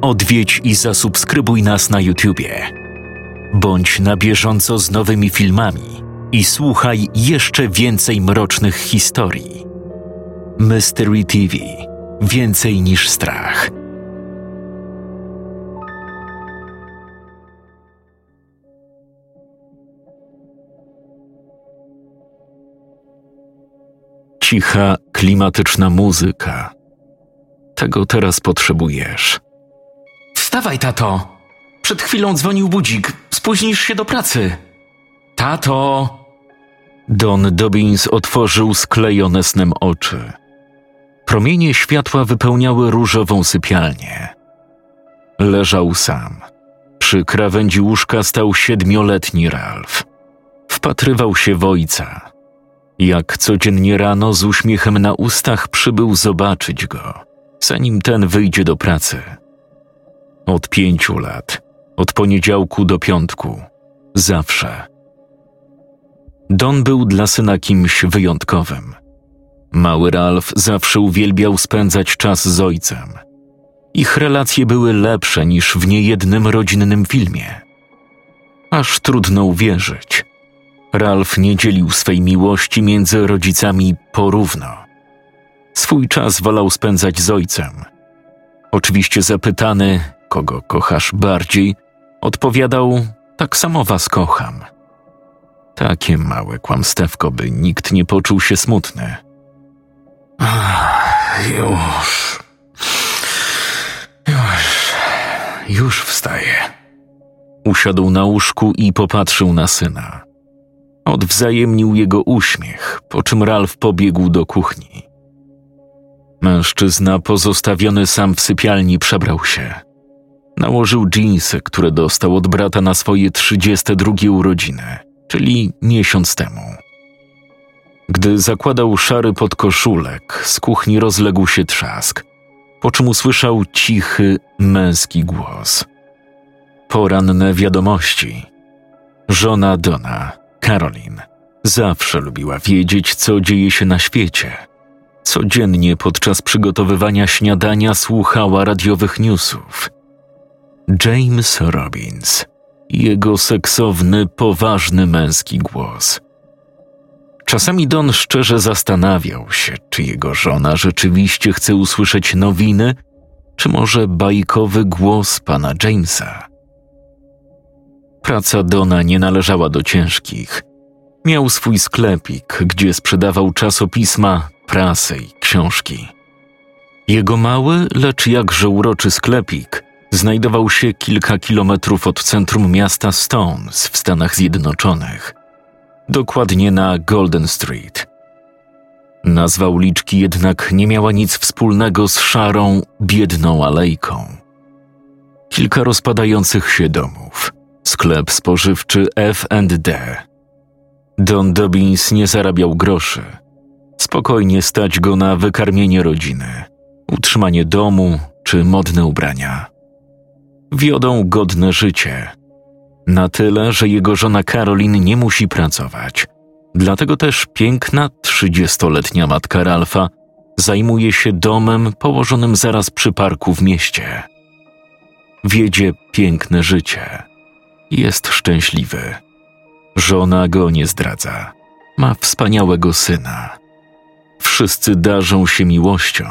odwiedź i zasubskrybuj nas na YouTubie. Bądź na bieżąco z nowymi filmami i słuchaj jeszcze więcej mrocznych historii. Mystery TV Więcej niż strach. Cicha, klimatyczna muzyka. Tego teraz potrzebujesz. Wstawaj, tato! Przed chwilą dzwonił budzik. Spóźnisz się do pracy. Tato! Don Dobbins otworzył sklejone snem oczy. Promienie światła wypełniały różową sypialnię. Leżał sam. Przy krawędzi łóżka stał siedmioletni Ralf. Wpatrywał się w ojca. Jak codziennie rano z uśmiechem na ustach przybył zobaczyć go, zanim ten wyjdzie do pracy. Od pięciu lat, od poniedziałku do piątku, zawsze. Don był dla syna kimś wyjątkowym. Mały Ralf zawsze uwielbiał spędzać czas z ojcem. Ich relacje były lepsze niż w niejednym rodzinnym filmie. Aż trudno uwierzyć. Ralf nie dzielił swej miłości między rodzicami porówno. Swój czas wolał spędzać z ojcem. Oczywiście zapytany, kogo kochasz bardziej, odpowiadał: Tak samo was kocham. Takie małe kłamstewko, by nikt nie poczuł się smutny. Ach, już. Już. Już wstaję. Usiadł na łóżku i popatrzył na syna. Odwzajemnił jego uśmiech, po czym Ralf pobiegł do kuchni. Mężczyzna pozostawiony sam w sypialni przebrał się. Nałożył dżinsy, które dostał od brata na swoje 32 urodziny, czyli miesiąc temu. Gdy zakładał szary podkoszulek, z kuchni rozległ się trzask, po czym usłyszał cichy, męski głos. Poranne wiadomości. Żona Dona, Caroline, zawsze lubiła wiedzieć, co dzieje się na świecie. Codziennie podczas przygotowywania śniadania słuchała radiowych newsów. James Robbins. Jego seksowny, poważny męski głos – Czasami Don szczerze zastanawiał się, czy jego żona rzeczywiście chce usłyszeć nowiny, czy może bajkowy głos pana Jamesa. Praca Dona nie należała do ciężkich. Miał swój sklepik, gdzie sprzedawał czasopisma, prasę i książki. Jego mały, lecz jakże uroczy sklepik znajdował się kilka kilometrów od centrum miasta Stones w Stanach Zjednoczonych – dokładnie na Golden Street. Nazwa uliczki jednak nie miała nic wspólnego z szarą, biedną alejką. Kilka rozpadających się domów, sklep spożywczy F&D. Don Dobbins nie zarabiał groszy. Spokojnie stać go na wykarmienie rodziny, utrzymanie domu czy modne ubrania. Wiodą godne życie – na tyle, że jego żona Karolin nie musi pracować. Dlatego też piękna, trzydziestoletnia matka Ralfa zajmuje się domem położonym zaraz przy parku w mieście. Wiedzie piękne życie. Jest szczęśliwy. Żona go nie zdradza. Ma wspaniałego syna. Wszyscy darzą się miłością,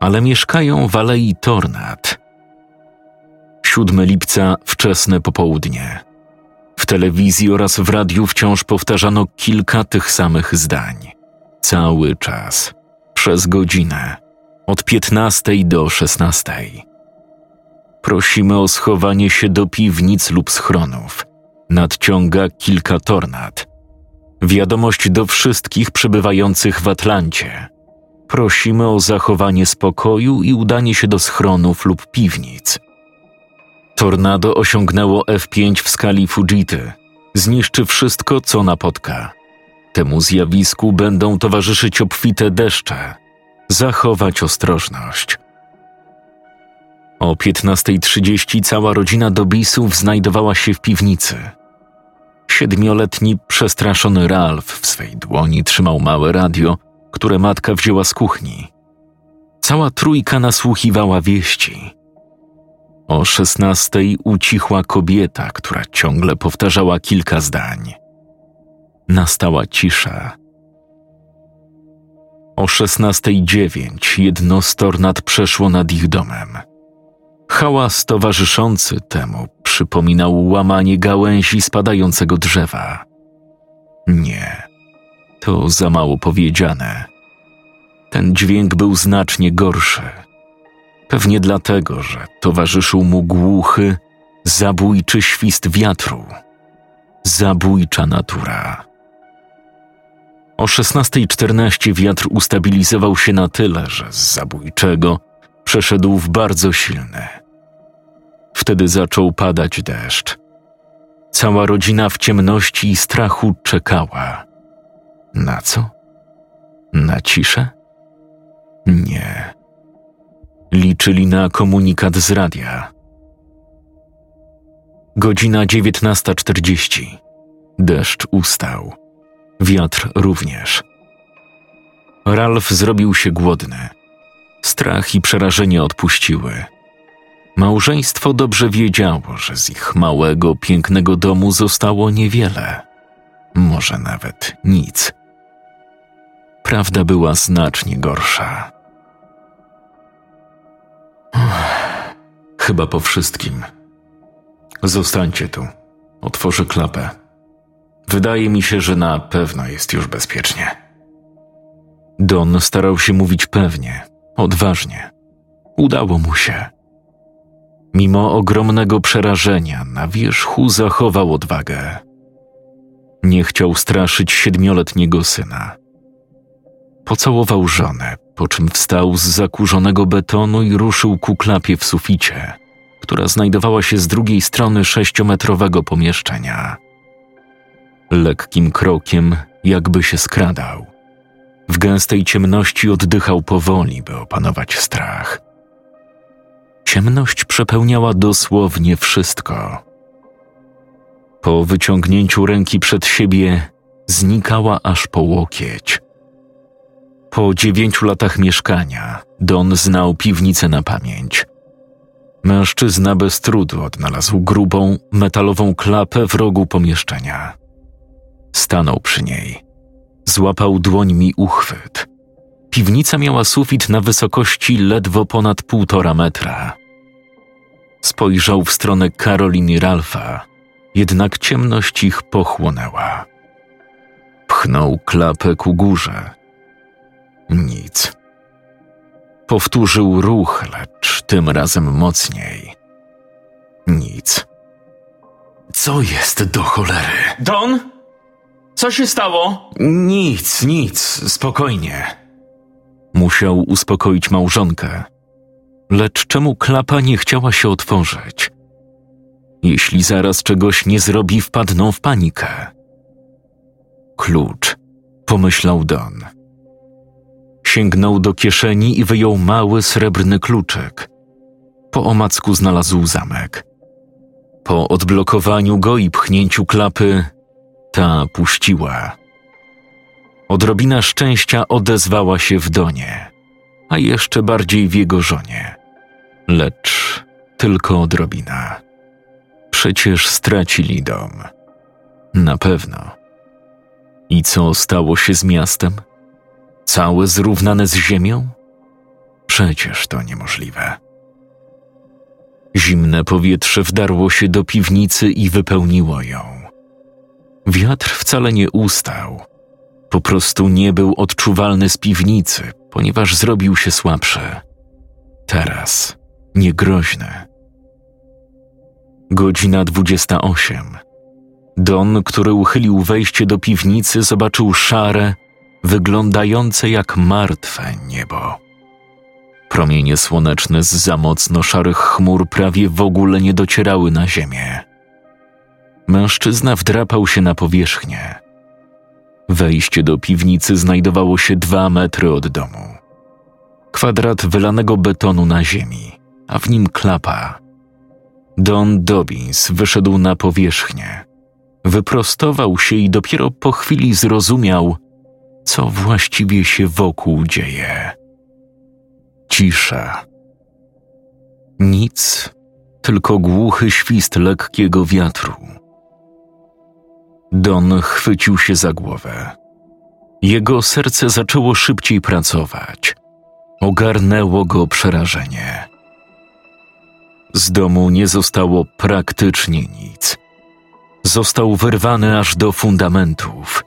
ale mieszkają w Alei Tornad, 7 lipca, wczesne popołudnie. W telewizji oraz w radiu wciąż powtarzano kilka tych samych zdań. Cały czas. Przez godzinę. Od 15 do 16. Prosimy o schowanie się do piwnic lub schronów. Nadciąga kilka tornad. Wiadomość do wszystkich przebywających w Atlancie. Prosimy o zachowanie spokoju i udanie się do schronów lub piwnic. Tornado osiągnęło F5 w skali Fujity. Zniszczy wszystko, co napotka. Temu zjawisku będą towarzyszyć obfite deszcze. Zachować ostrożność. O 15.30 cała rodzina Dobisów znajdowała się w piwnicy. Siedmioletni, przestraszony Ralph w swej dłoni trzymał małe radio, które matka wzięła z kuchni. Cała trójka nasłuchiwała wieści. O szesnastej ucichła kobieta, która ciągle powtarzała kilka zdań. Nastała cisza. O szesnastej dziewięć jedno z tornad przeszło nad ich domem. Hałas towarzyszący temu przypominał łamanie gałęzi spadającego drzewa. Nie, to za mało powiedziane. Ten dźwięk był znacznie gorszy. Pewnie dlatego, że towarzyszył mu głuchy, zabójczy świst wiatru. Zabójcza natura. O 16.14 wiatr ustabilizował się na tyle, że z zabójczego przeszedł w bardzo silny. Wtedy zaczął padać deszcz. Cała rodzina w ciemności i strachu czekała. Na co? Na ciszę? Nie. Liczyli na komunikat z radia. Godzina 19.40. Deszcz ustał. Wiatr również. Ralf zrobił się głodny. Strach i przerażenie odpuściły. Małżeństwo dobrze wiedziało, że z ich małego, pięknego domu zostało niewiele. Może nawet nic. Prawda była znacznie gorsza. Chyba po wszystkim. Zostańcie tu. Otworzę klapę. Wydaje mi się, że na pewno jest już bezpiecznie. Don starał się mówić pewnie, odważnie. Udało mu się. Mimo ogromnego przerażenia, na wierzchu zachował odwagę. Nie chciał straszyć siedmioletniego syna. Pocałował żonę, po czym wstał z zakurzonego betonu i ruszył ku klapie w suficie, która znajdowała się z drugiej strony sześciometrowego pomieszczenia. Lekkim krokiem, jakby się skradał. W gęstej ciemności oddychał powoli, by opanować strach. Ciemność przepełniała dosłownie wszystko. Po wyciągnięciu ręki przed siebie znikała aż po łokieć. Po dziewięciu latach mieszkania Don znał piwnicę na pamięć. Mężczyzna bez trudu odnalazł grubą, metalową klapę w rogu pomieszczenia. Stanął przy niej. Złapał dłońmi uchwyt. Piwnica miała sufit na wysokości ledwo ponad półtora metra. Spojrzał w stronę Karoliny Ralfa, jednak ciemność ich pochłonęła. Pchnął klapę ku górze. Nic. Powtórzył ruch, lecz tym razem mocniej. Nic. Co jest do cholery? Don? Co się stało? Nic, nic, spokojnie. Musiał uspokoić małżonkę. Lecz czemu klapa nie chciała się otworzyć? Jeśli zaraz czegoś nie zrobi, wpadną w panikę. Klucz, pomyślał Don. Sięgnął do kieszeni i wyjął mały srebrny kluczyk. Po omacku znalazł zamek. Po odblokowaniu go i pchnięciu klapy, ta puściła. Odrobina szczęścia odezwała się w Donie, a jeszcze bardziej w jego żonie. Lecz tylko odrobina. Przecież stracili dom. Na pewno. I co stało się z miastem? Całe zrównane z ziemią? Przecież to niemożliwe. Zimne powietrze wdarło się do piwnicy i wypełniło ją. Wiatr wcale nie ustał. Po prostu nie był odczuwalny z piwnicy, ponieważ zrobił się słabszy. Teraz niegroźny. Godzina dwudziesta osiem. Don, który uchylił wejście do piwnicy, zobaczył szare, wyglądające jak martwe niebo. Promienie słoneczne z za mocno szarych chmur prawie w ogóle nie docierały na ziemię. Mężczyzna wdrapał się na powierzchnię. Wejście do piwnicy znajdowało się dwa metry od domu. Kwadrat wylanego betonu na ziemi, a w nim klapa. Don Dobbins wyszedł na powierzchnię. Wyprostował się i dopiero po chwili zrozumiał, co właściwie się wokół dzieje. Cisza. Nic tylko głuchy świst lekkiego wiatru. Don chwycił się za głowę. Jego serce zaczęło szybciej pracować. Ogarnęło go przerażenie. Z domu nie zostało praktycznie nic. Został wyrwany aż do fundamentów.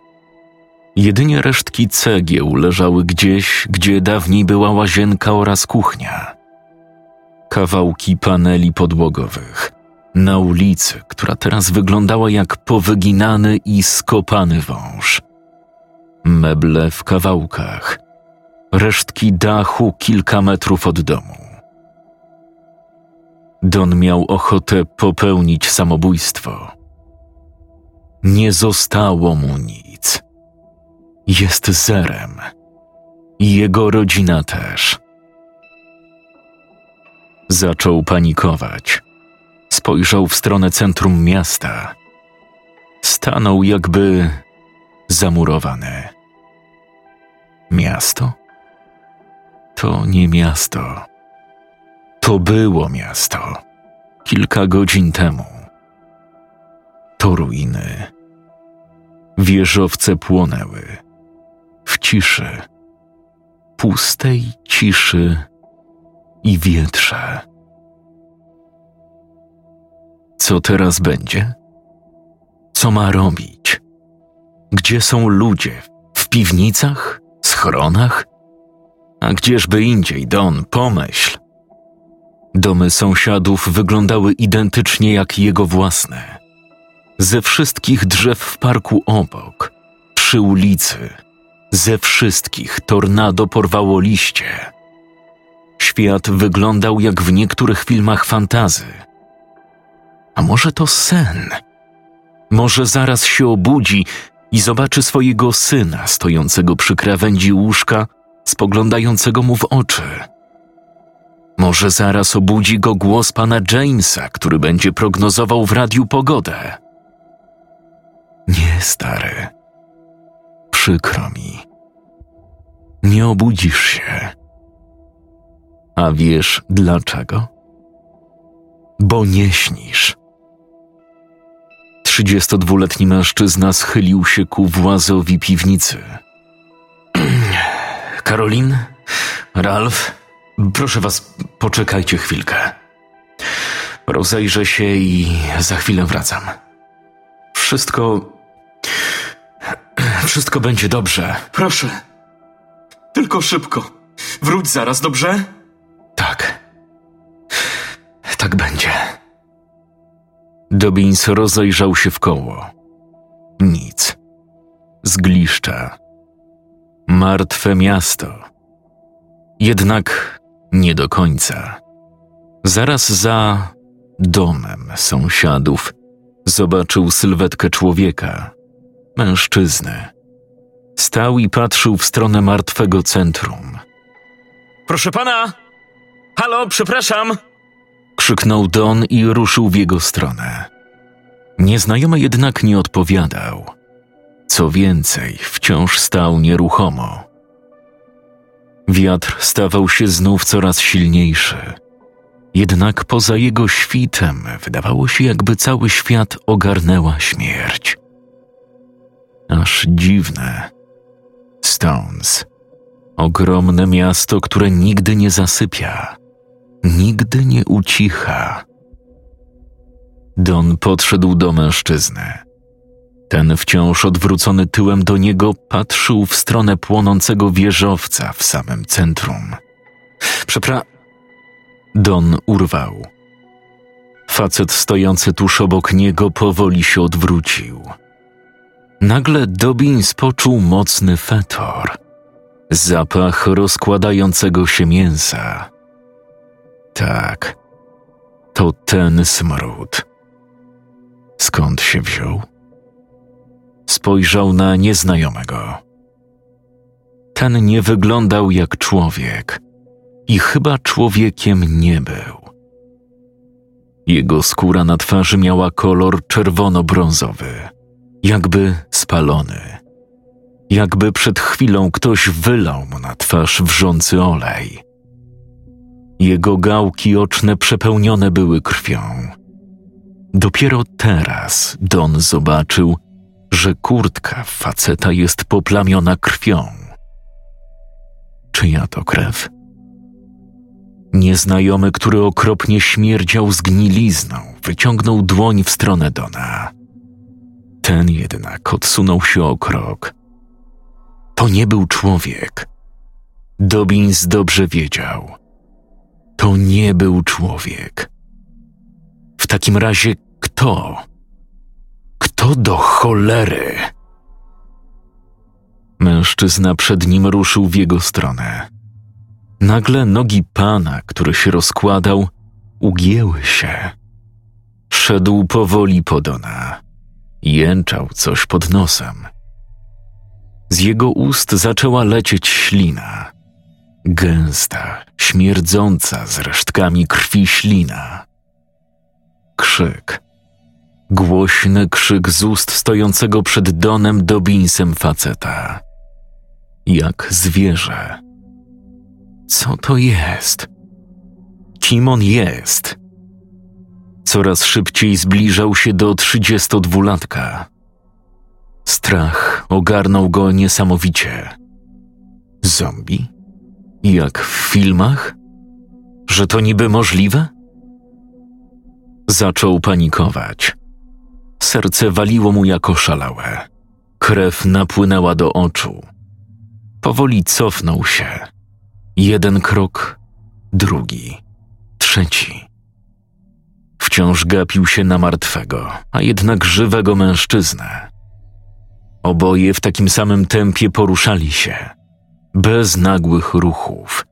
Jedynie resztki cegieł leżały gdzieś, gdzie dawniej była łazienka oraz kuchnia. Kawałki paneli podłogowych. Na ulicy, która teraz wyglądała jak powyginany i skopany wąż. Meble w kawałkach. Resztki dachu kilka metrów od domu. Don miał ochotę popełnić samobójstwo. Nie zostało mu nic. Jest zerem. I jego rodzina też. Zaczął panikować. Spojrzał w stronę centrum miasta. Stanął jakby zamurowany. Miasto? To nie miasto. To było miasto. Kilka godzin temu. To ruiny. Wieżowce płonęły. W ciszy. Pustej ciszy i wietrze. Co teraz będzie? Co ma robić? Gdzie są ludzie? W piwnicach? Schronach? A gdzieżby indziej, Don, pomyśl. Domy sąsiadów wyglądały identycznie jak jego własne. Ze wszystkich drzew w parku obok, przy ulicy, ze wszystkich tornado porwało liście. Świat wyglądał jak w niektórych filmach fantazy. A może to sen? Może zaraz się obudzi i zobaczy swojego syna stojącego przy krawędzi łóżka, spoglądającego mu w oczy. Może zaraz obudzi go głos pana Jamesa, który będzie prognozował w radiu pogodę. Nie, stary. Przykro mi. Nie obudzisz się. A wiesz dlaczego? Bo nie śnisz. 32-letni mężczyzna schylił się ku włazowi piwnicy. Karolin, Ralf, proszę was, poczekajcie chwilkę. Rozejrzę się i za chwilę wracam. Wszystko. Wszystko będzie dobrze. Proszę. Tylko szybko. Wróć zaraz, dobrze? Tak. Tak będzie. Dobbins rozejrzał się w koło. Nic. Zgliszcza. Martwe miasto. Jednak nie do końca. Zaraz za domem sąsiadów zobaczył sylwetkę człowieka, mężczyznę. Stał i patrzył w stronę martwego centrum. Proszę pana! Halo, przepraszam! Krzyknął Don i ruszył w jego stronę. Nieznajomy jednak nie odpowiadał. Co więcej, wciąż stał nieruchomo. Wiatr stawał się znów coraz silniejszy. Jednak poza jego świtem wydawało się, jakby cały świat ogarnęła śmierć. Aż dziwne. Stones. Ogromne miasto, które nigdy nie zasypia, nigdy nie ucicha. Don podszedł do mężczyzny. Ten wciąż odwrócony tyłem do niego patrzył w stronę płonącego wieżowca w samym centrum. Przepra... Don urwał. Facet stojący tuż obok niego powoli się odwrócił. Nagle Dobbins poczuł mocny fetor. Zapach rozkładającego się mięsa. Tak, to ten smród. Skąd się wziął? Spojrzał na nieznajomego. Ten nie wyglądał jak człowiek i chyba człowiekiem nie był. Jego skóra na twarzy miała kolor czerwono-brązowy, jakby spalony. Jakby przed chwilą ktoś wylał mu na twarz wrzący olej. Jego gałki oczne przepełnione były krwią. Dopiero teraz Don zobaczył, że kurtka faceta jest poplamiona krwią. Czyja to krew? Nieznajomy, który okropnie śmierdział zgnilizną, wyciągnął dłoń w stronę Dona. Ten jednak odsunął się o krok. To nie był człowiek. Dobbins dobrze wiedział. To nie był człowiek. W takim razie kto? Kto do cholery? Mężczyzna przed nim ruszył w jego stronę. Nagle nogi pana, który się rozkładał, ugięły się. Szedł powoli podona. Jęczał coś pod nosem. Z jego ust zaczęła lecieć ślina. Gęsta, śmierdząca z resztkami krwi ślina. Krzyk. Głośny krzyk z ust stojącego przed Donem Dobinsem faceta. Jak zwierzę. Co to jest? Kim on jest? Coraz szybciej zbliżał się do trzydziestodwulatka. Strach ogarnął go niesamowicie. Zombie? Jak w filmach? Że to niby możliwe? Zaczął panikować. Serce waliło mu jako szalałe. Krew napłynęła do oczu. Powoli cofnął się. Jeden krok, drugi, trzeci. Wciąż gapił się na martwego, a jednak żywego mężczyznę. Oboje w takim samym tempie poruszali się, bez nagłych ruchów.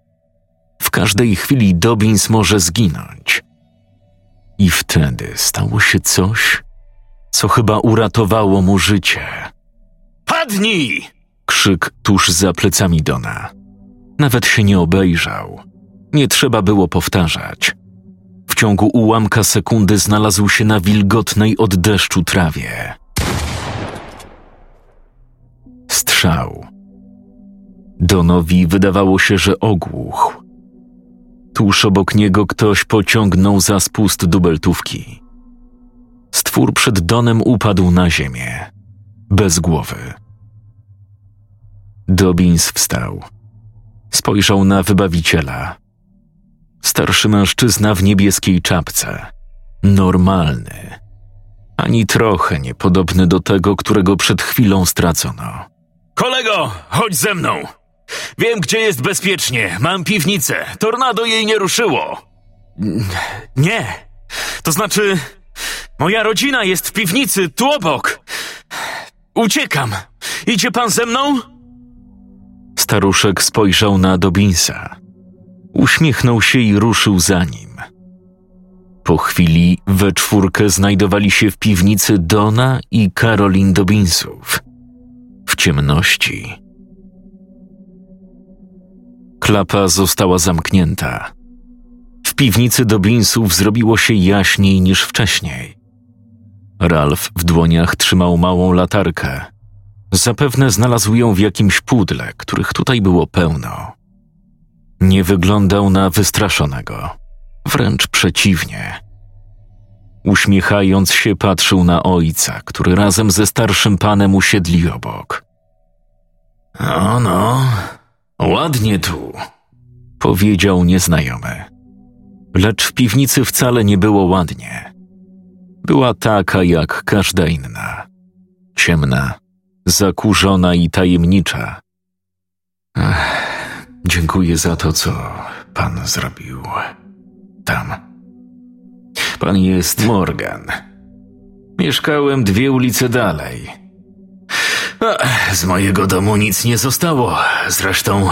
W każdej chwili Dobbins może zginąć. I wtedy stało się coś, co chyba uratowało mu życie. Padnij! Krzyk tuż za plecami Dona. Nawet się nie obejrzał. Nie trzeba było powtarzać. Ciągu ułamka sekundy znalazł się na wilgotnej od deszczu trawie. Strzał. Donowi wydawało się, że ogłuchł. Tuż obok niego ktoś pociągnął za spust dubeltówki. Stwór przed Donem upadł na ziemię, bez głowy. Dobbins wstał. Spojrzał na wybawiciela. Starszy mężczyzna w niebieskiej czapce. Normalny. Ani trochę niepodobny do tego, którego przed chwilą stracono. Kolego, chodź ze mną! Wiem, gdzie jest bezpiecznie. Mam piwnicę. Tornado jej nie ruszyło. Nie. To znaczy, moja rodzina jest w piwnicy, tu obok. Uciekam. Idzie pan ze mną? Staruszek spojrzał na Dobinsa. Uśmiechnął się i ruszył za nim. Po chwili we czwórkę znajdowali się w piwnicy Dona i Karolin Dobinsów. W ciemności. Klapa została zamknięta. W piwnicy Dobinsów zrobiło się jaśniej niż wcześniej. Ralf w dłoniach trzymał małą latarkę. Zapewne znalazł ją w jakimś pudle, których tutaj było pełno. Nie wyglądał na wystraszonego, wręcz przeciwnie. Uśmiechając się, patrzył na ojca, który razem ze starszym panem usiedli obok. No, no, ładnie tu, powiedział nieznajomy. Lecz w piwnicy wcale nie było ładnie. Była taka jak każda inna. Ciemna, zakurzona i tajemnicza. Ech, dziękuję za to, co pan zrobił. Tam. Pan jest Morgan. Mieszkałem dwie ulice dalej. Z mojego domu nic nie zostało. Zresztą,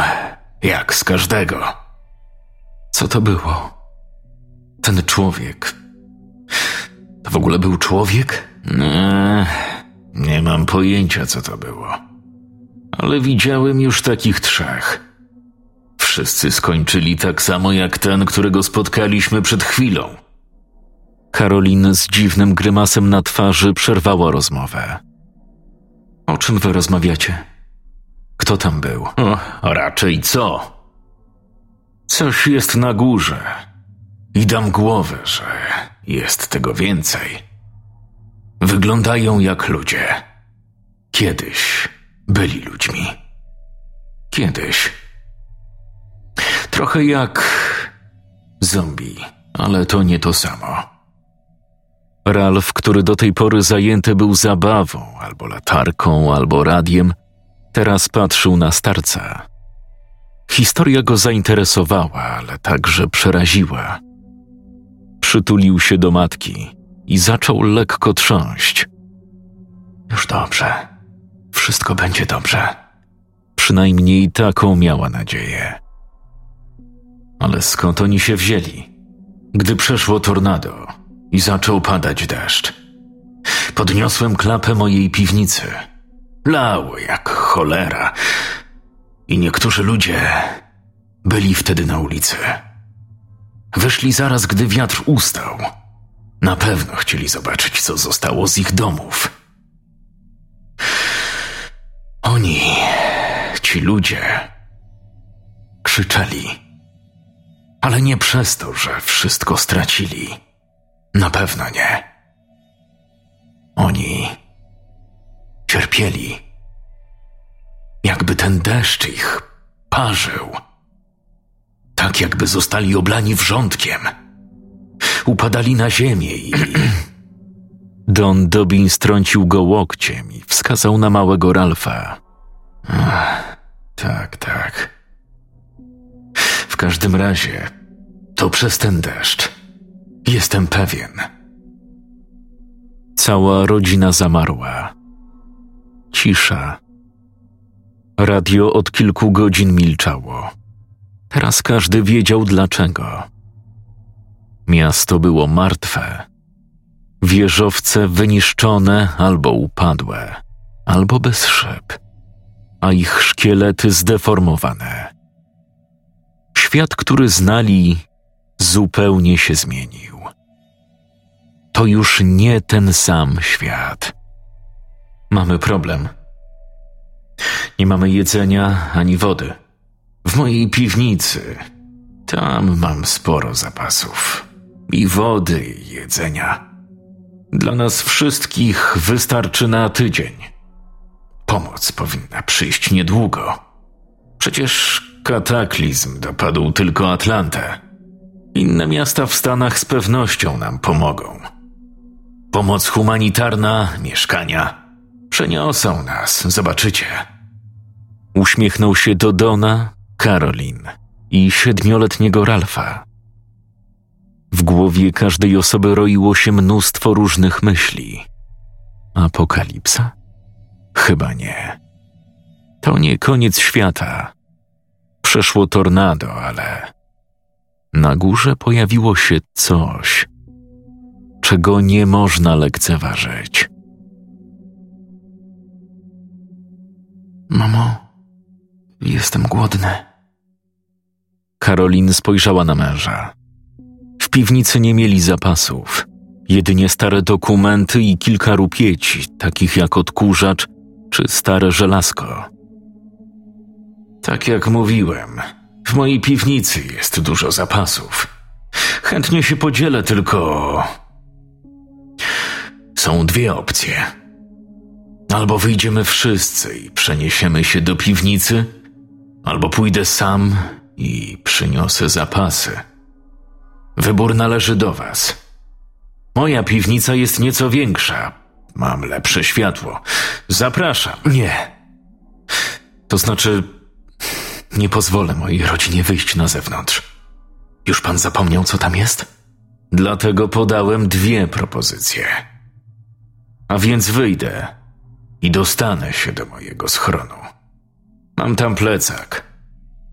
jak z każdego. Co to było? Ten człowiek. To w ogóle był człowiek? Nie, nie mam pojęcia, co to było. Ale widziałem już takich trzech. Wszyscy skończyli tak samo jak ten, którego spotkaliśmy przed chwilą. Karolin z dziwnym grymasem na twarzy przerwała rozmowę. O czym wy rozmawiacie? Kto tam był? O, raczej co? Coś jest na górze i dam głowę, że jest tego więcej. Wyglądają jak ludzie. Kiedyś byli ludźmi. Kiedyś. Trochę jak zombie, ale to nie to samo. Ralf, który do tej pory zajęty był zabawą, albo latarką, albo radiem, teraz patrzył na starca. Historia go zainteresowała, ale także przeraziła. Przytulił się do matki i zaczął lekko trząść. Już dobrze. Wszystko będzie dobrze. Przynajmniej taką miała nadzieję. Ale skąd oni się wzięli? Gdy przeszło tornado i zaczął padać deszcz, podniosłem klapę mojej piwnicy. Lało jak cholera. I niektórzy ludzie byli wtedy na ulicy. Wyszli zaraz, gdy wiatr ustał. Na pewno chcieli zobaczyć, co zostało z ich domów. Oni, ci ludzie, krzyczeli, ale nie przez to, że wszystko stracili. Na pewno nie. Oni cierpieli, jakby ten deszcz ich parzył, tak jakby zostali oblani wrzątkiem. Upadali na ziemię i Don Dobin strącił go łokciem i wskazał na małego Ralfa. Ach, tak, tak. Każdym razie, to przez ten deszcz. Jestem pewien. Cała rodzina zamarła. Cisza. Radio od kilku godzin milczało. Teraz każdy wiedział dlaczego. Miasto było martwe Wieżowce wyniszczone albo upadłe, albo bez szyb, a ich szkielety zdeformowane. Świat, który znali, zupełnie się zmienił. To już nie ten sam świat. Mamy problem. Nie mamy jedzenia ani wody. W mojej piwnicy tam mam sporo zapasów i wody, i jedzenia. Dla nas wszystkich wystarczy na tydzień. Pomoc powinna przyjść niedługo. Przecież kataklizm dopadł tylko Atlantę. Inne miasta w Stanach z pewnością nam pomogą. Pomoc humanitarna, mieszkania przeniosą nas, zobaczycie. Uśmiechnął się do Dona, Karolin i siedmioletniego Ralfa. W głowie każdej osoby roiło się mnóstwo różnych myśli. Apokalipsa? Chyba nie. To nie koniec świata. Przeszło tornado, ale na górze pojawiło się coś, czego nie można lekceważyć. Mamo, jestem głodny. Karolin spojrzała na męża. W piwnicy nie mieli zapasów. Jedynie stare dokumenty i kilka rupieci, takich jak odkurzacz czy stare żelazko. Tak jak mówiłem, w mojej piwnicy jest dużo zapasów. Chętnie się podzielę, tylko. Są dwie opcje. Albo wyjdziemy wszyscy i przeniesiemy się do piwnicy, albo pójdę sam i przyniosę zapasy. Wybór należy do Was. Moja piwnica jest nieco większa. Mam lepsze światło. Zapraszam. Nie. To znaczy, nie pozwolę mojej rodzinie wyjść na zewnątrz. Już pan zapomniał, co tam jest? Dlatego podałem dwie propozycje. A więc wyjdę i dostanę się do mojego schronu. Mam tam plecak.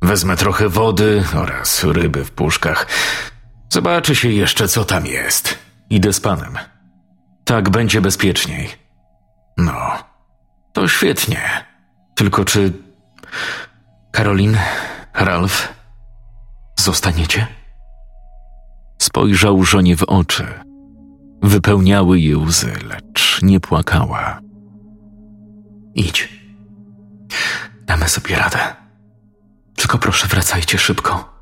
Wezmę trochę wody oraz ryby w puszkach. Zobaczy się jeszcze, co tam jest. Idę z panem. Tak będzie bezpieczniej. No, to świetnie. Tylko czy. Karolin, Ralf, zostaniecie? Spojrzał żonie w oczy. Wypełniały je łzy, lecz nie płakała. Idź. Damy sobie radę. Tylko proszę, wracajcie szybko.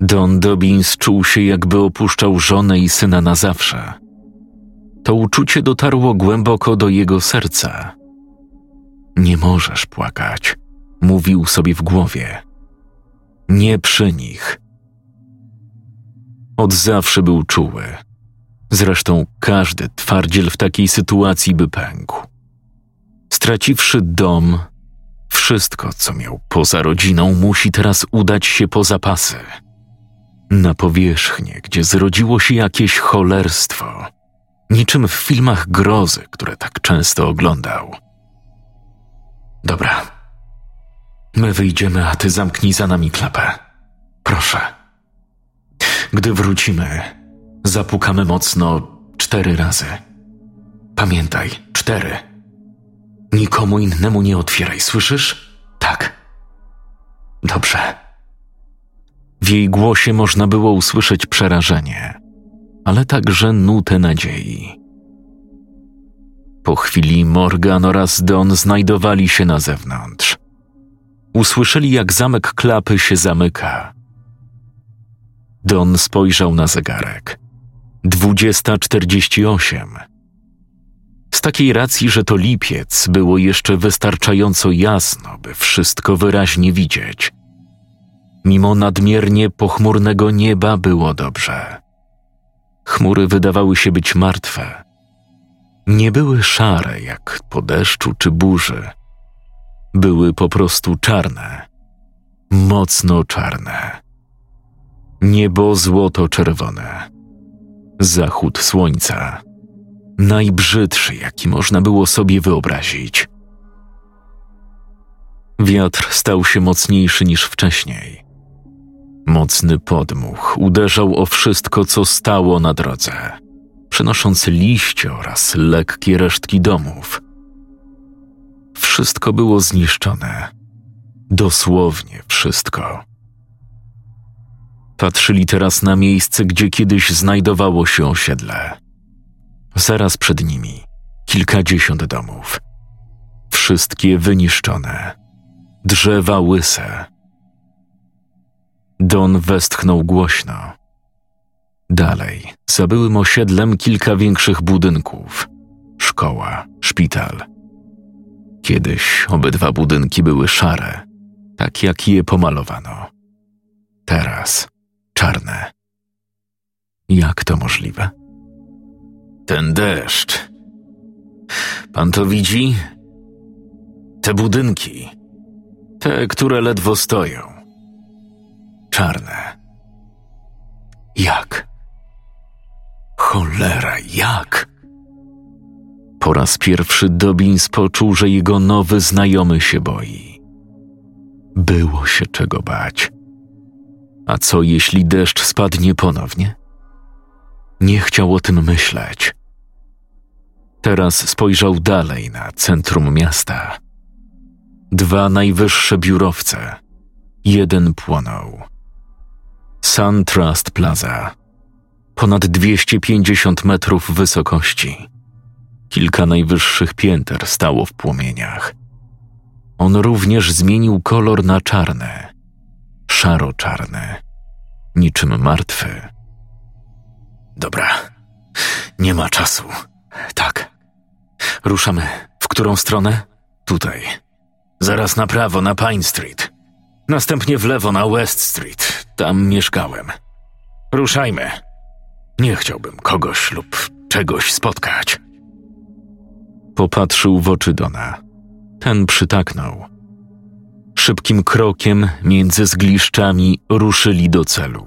Don Dobbins czuł się, jakby opuszczał żonę i syna na zawsze. To uczucie dotarło głęboko do jego serca. Nie możesz płakać, mówił sobie w głowie. Nie przy nich. Od zawsze był czuły. Zresztą każdy twardziel w takiej sytuacji by pękł. Straciwszy dom, wszystko, co miał poza rodziną, musi teraz udać się po zapasy. Na powierzchnię, gdzie zrodziło się jakieś cholerstwo, niczym w filmach grozy, które tak często oglądał. Dobra. My wyjdziemy, a ty zamknij za nami klapę. Proszę. Gdy wrócimy, zapukamy mocno cztery razy. Pamiętaj, cztery. Nikomu innemu nie otwieraj, słyszysz? Tak. Dobrze. W jej głosie można było usłyszeć przerażenie, ale także nutę nadziei. Po chwili Morgan oraz Don znajdowali się na zewnątrz. Usłyszeli, jak zamek klapy się zamyka. Don spojrzał na zegarek. Dwudziesta czterdzieści osiem. Z takiej racji, że to lipiec, było jeszcze wystarczająco jasno, by wszystko wyraźnie widzieć. Mimo nadmiernie pochmurnego nieba było dobrze. Chmury wydawały się być martwe. Nie były szare jak po deszczu czy burzy. Były po prostu czarne. Mocno czarne. Niebo złoto-czerwone. Zachód słońca. Najbrzydszy, jaki można było sobie wyobrazić. Wiatr stał się mocniejszy niż wcześniej. Mocny podmuch uderzał o wszystko, co stało na drodze, przynosząc liście oraz lekkie resztki domów. Wszystko było zniszczone. Dosłownie wszystko. Patrzyli teraz na miejsce, gdzie kiedyś znajdowało się osiedle. Zaraz przed nimi kilkadziesiąt domów. Wszystkie wyniszczone. Drzewa łyse. Don westchnął głośno. Dalej, za byłym osiedlem kilka większych budynków. Szkoła, szpital. Kiedyś obydwa budynki były szare, tak jak je pomalowano. Teraz czarne. Jak to możliwe? Ten deszcz. Pan to widzi? Te budynki. Te, które ledwo stoją. Czarne. Jak? Cholera, jak? Po raz pierwszy Dobbins poczuł, że jego nowy znajomy się boi. Było się czego bać. A co jeśli deszcz spadnie ponownie? Nie chciał o tym myśleć. Teraz spojrzał dalej na centrum miasta. Dwa najwyższe biurowce. Jeden płonął. Sun Trust Plaza. Ponad 250 metrów wysokości. Kilka najwyższych pięter stało w płomieniach. On również zmienił kolor na czarny, szaro-czarny, niczym martwy. Dobra, nie ma czasu. Tak. Ruszamy. W którą stronę? Tutaj. Zaraz na prawo, na Pine Street. Następnie w lewo, na West Street. Tam mieszkałem. Ruszajmy. Nie chciałbym kogoś lub czegoś spotkać. Popatrzył w oczy Dona. Ten przytaknął. Szybkim krokiem między zgliszczami ruszyli do celu.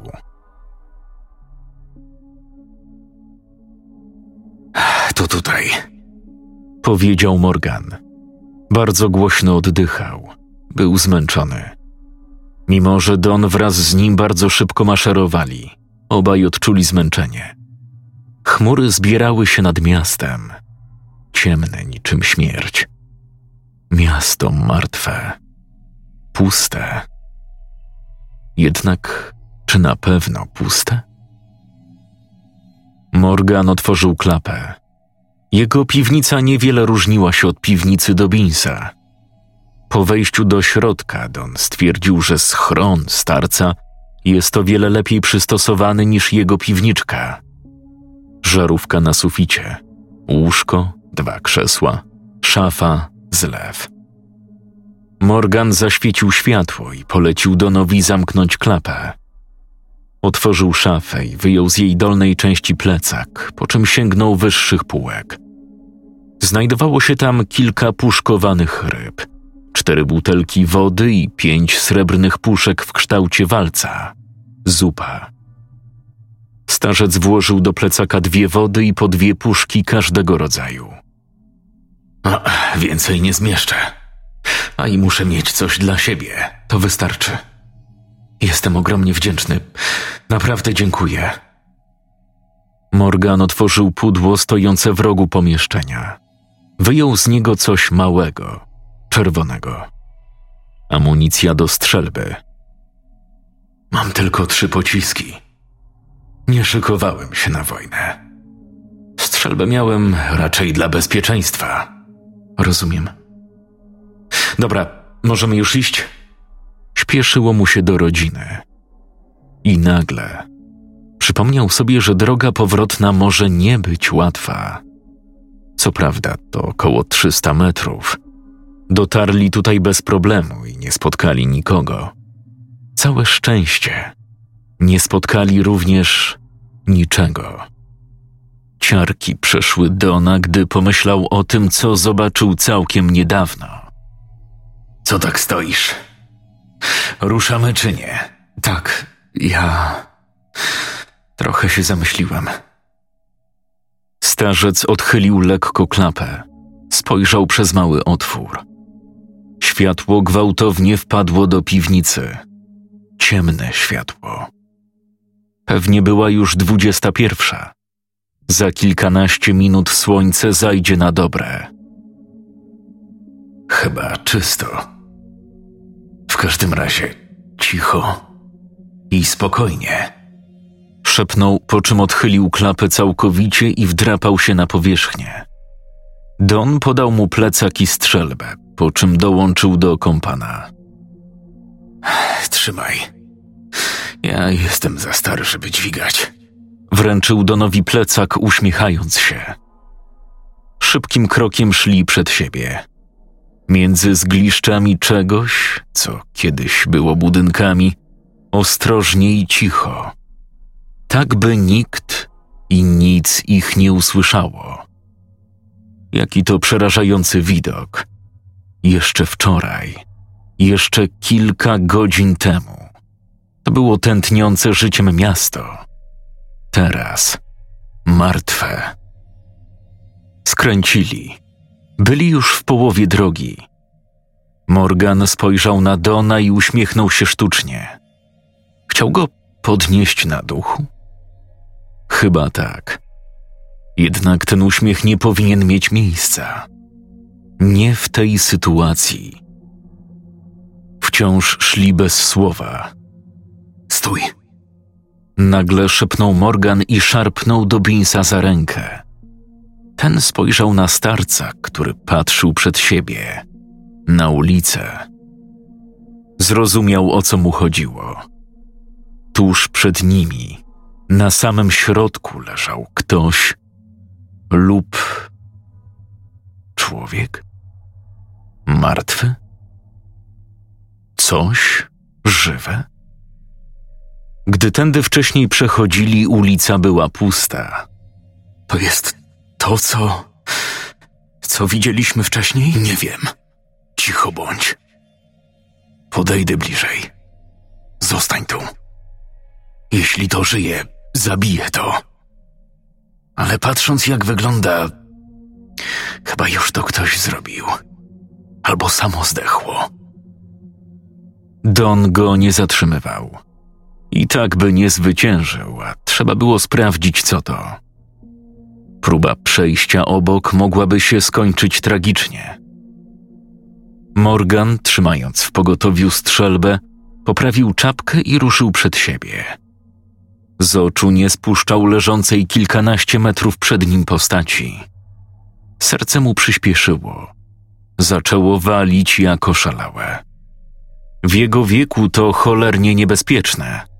To tutaj, powiedział Morgan. Bardzo głośno oddychał. Był zmęczony. Mimo, że Don wraz z nim bardzo szybko maszerowali, obaj odczuli zmęczenie. Chmury zbierały się nad miastem, ciemne niczym śmierć. Miasto martwe, puste. Jednak czy na pewno puste? Morgan otworzył klapę. Jego piwnica niewiele różniła się od piwnicy Dobinsa. Po wejściu do środka Don stwierdził, że schron starca Jest o wiele lepiej przystosowany niż jego piwniczka. Żarówka na suficie, łóżko, dwa krzesła, szafa, zlew. Morgan zaświecił światło i polecił Donowi zamknąć klapę. Otworzył szafę i wyjął z jej dolnej części plecak, po czym sięgnął wyższych półek. Znajdowało się tam kilka puszkowanych ryb, cztery butelki wody i pięć srebrnych puszek w kształcie walca. Zupa. Starzec włożył do plecaka dwie wody i po dwie puszki każdego rodzaju. Więcej nie zmieszczę. A i muszę mieć coś dla siebie. To wystarczy. Jestem ogromnie wdzięczny. Naprawdę dziękuję. Morgan otworzył pudło stojące w rogu pomieszczenia. Wyjął z niego coś małego, czerwonego. Amunicja do strzelby. Mam tylko trzy pociski. Nie szykowałem się na wojnę. Strzelbę miałem raczej dla bezpieczeństwa. Rozumiem. Dobra, możemy już iść? Śpieszyło mu się do rodziny. I nagle przypomniał sobie, że droga powrotna może nie być łatwa. Co prawda, to około 300 metrów. Dotarli tutaj bez problemu i nie spotkali nikogo. Całe szczęście. Nie spotkali również niczego. Ciarki przeszły Dona, gdy pomyślał o tym, co zobaczył całkiem niedawno. Co tak stoisz? Ruszamy czy nie? Tak, ja. Trochę się zamyśliłem. Starzec odchylił lekko klapę. Spojrzał przez mały otwór. Światło gwałtownie wpadło do piwnicy. Ciemne światło. Pewnie była już dwudziesta pierwsza. Za kilkanaście minut słońce zajdzie na dobre. Chyba czysto. W każdym razie cicho i spokojnie. Szepnął, po czym odchylił klapę całkowicie i wdrapał się na powierzchnię. Don podał mu plecak i strzelbę, po czym dołączył do kompana. Trzymaj. Ja jestem za stary, żeby dźwigać. Wręczył Donowi plecak, uśmiechając się. Szybkim krokiem szli przed siebie. Między zgliszczami czegoś, co kiedyś było budynkami, ostrożnie i cicho. Tak by nikt i nic ich nie usłyszało. Jaki to przerażający widok. Jeszcze wczoraj, jeszcze kilka godzin temu. To było tętniące życiem miasto. Teraz martwe. Skręcili. Byli już w połowie drogi. Morgan spojrzał na Dona i uśmiechnął się sztucznie. Chciał go podnieść na duchu? Chyba tak. Jednak ten uśmiech nie powinien mieć miejsca. Nie w tej sytuacji. Wciąż szli bez słowa. Stój! Nagle szepnął Morgan i szarpnął do Binsa za rękę. Ten spojrzał na starca, który patrzył przed siebie, na ulicę. Zrozumiał, o co mu chodziło. Tuż przed nimi, na samym środku leżał ktoś lub człowiek martwy? Coś żywe? Gdy tędy wcześniej przechodzili, ulica była pusta. To jest to, co. co widzieliśmy wcześniej? Nie wiem. Cicho bądź. Podejdę bliżej. Zostań tu. Jeśli to żyje, zabiję to. Ale patrząc, jak wygląda, chyba już to ktoś zrobił. Albo samo zdechło. Don go nie zatrzymywał. I tak by nie zwyciężył, a trzeba było sprawdzić, co to. Próba przejścia obok mogłaby się skończyć tragicznie. Morgan, trzymając w pogotowiu strzelbę, poprawił czapkę i ruszył przed siebie. Z oczu nie spuszczał leżącej kilkanaście metrów przed nim postaci. Serce mu przyspieszyło. Zaczęło walić jako szalałe. W jego wieku to cholernie niebezpieczne.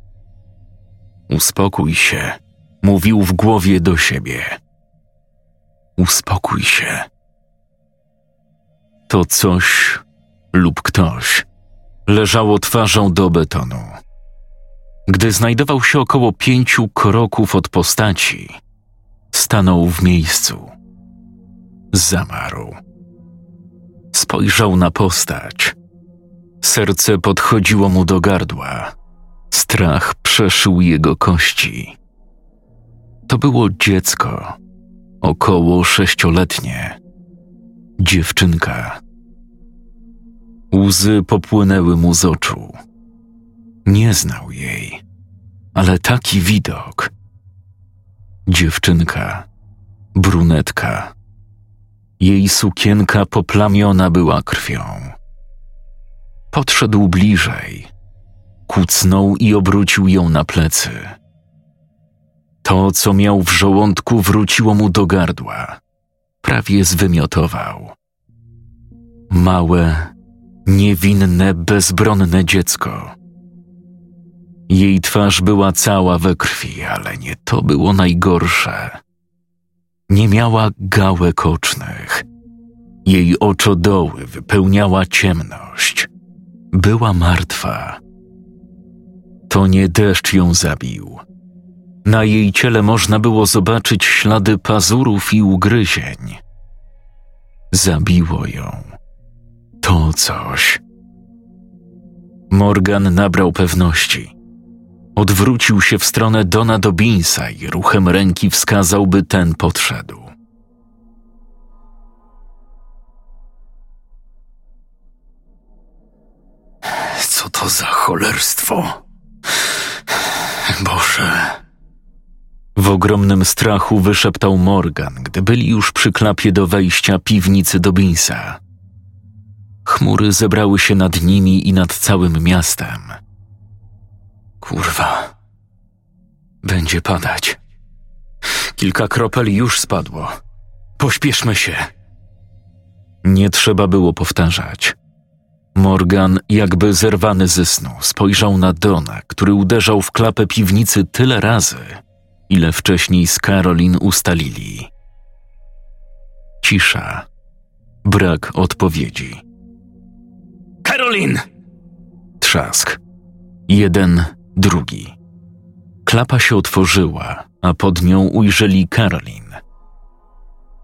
Uspokój się, mówił w głowie do siebie. Uspokój się. To coś lub ktoś leżało twarzą do betonu. Gdy znajdował się około pięciu kroków od postaci, stanął w miejscu. Zamarł. Spojrzał na postać. Serce podchodziło mu do gardła. Strach przeszył jego kości. To było dziecko, około sześcioletnie. Dziewczynka. Łzy popłynęły mu z oczu. Nie znał jej, ale taki widok. Dziewczynka, brunetka. Jej sukienka poplamiona była krwią. Podszedł bliżej, kucnął i obrócił ją na plecy. To, co miał w żołądku, wróciło mu do gardła. Prawie zwymiotował. Małe, niewinne, bezbronne dziecko. Jej twarz była cała we krwi, ale nie to było najgorsze. Nie miała gałek ocznych. Jej oczodoły wypełniała ciemność. Była martwa. To nie deszcz ją zabił. Na jej ciele można było zobaczyć ślady pazurów i ugryzień. Zabiło ją. To coś. Morgan nabrał pewności. Odwrócił się w stronę Dona Dobinsa i ruchem ręki wskazał, by ten podszedł. Co to za cholerstwo? Boże. W ogromnym strachu wyszeptał Morgan, gdy byli już przy klapie do wejścia piwnicy Dobinsa. Chmury zebrały się nad nimi i nad całym miastem. Kurwa. Będzie padać. Kilka kropel już spadło. Pośpieszmy się. Nie trzeba było powtarzać. Morgan, jakby zerwany ze snu, spojrzał na Dona, który uderzał w klapę piwnicy tyle razy, ile wcześniej z Karolin ustalili. Cisza. Brak odpowiedzi. Karolin! Trzask. Jeden, drugi. Klapa się otworzyła, a pod nią ujrzeli Karolin.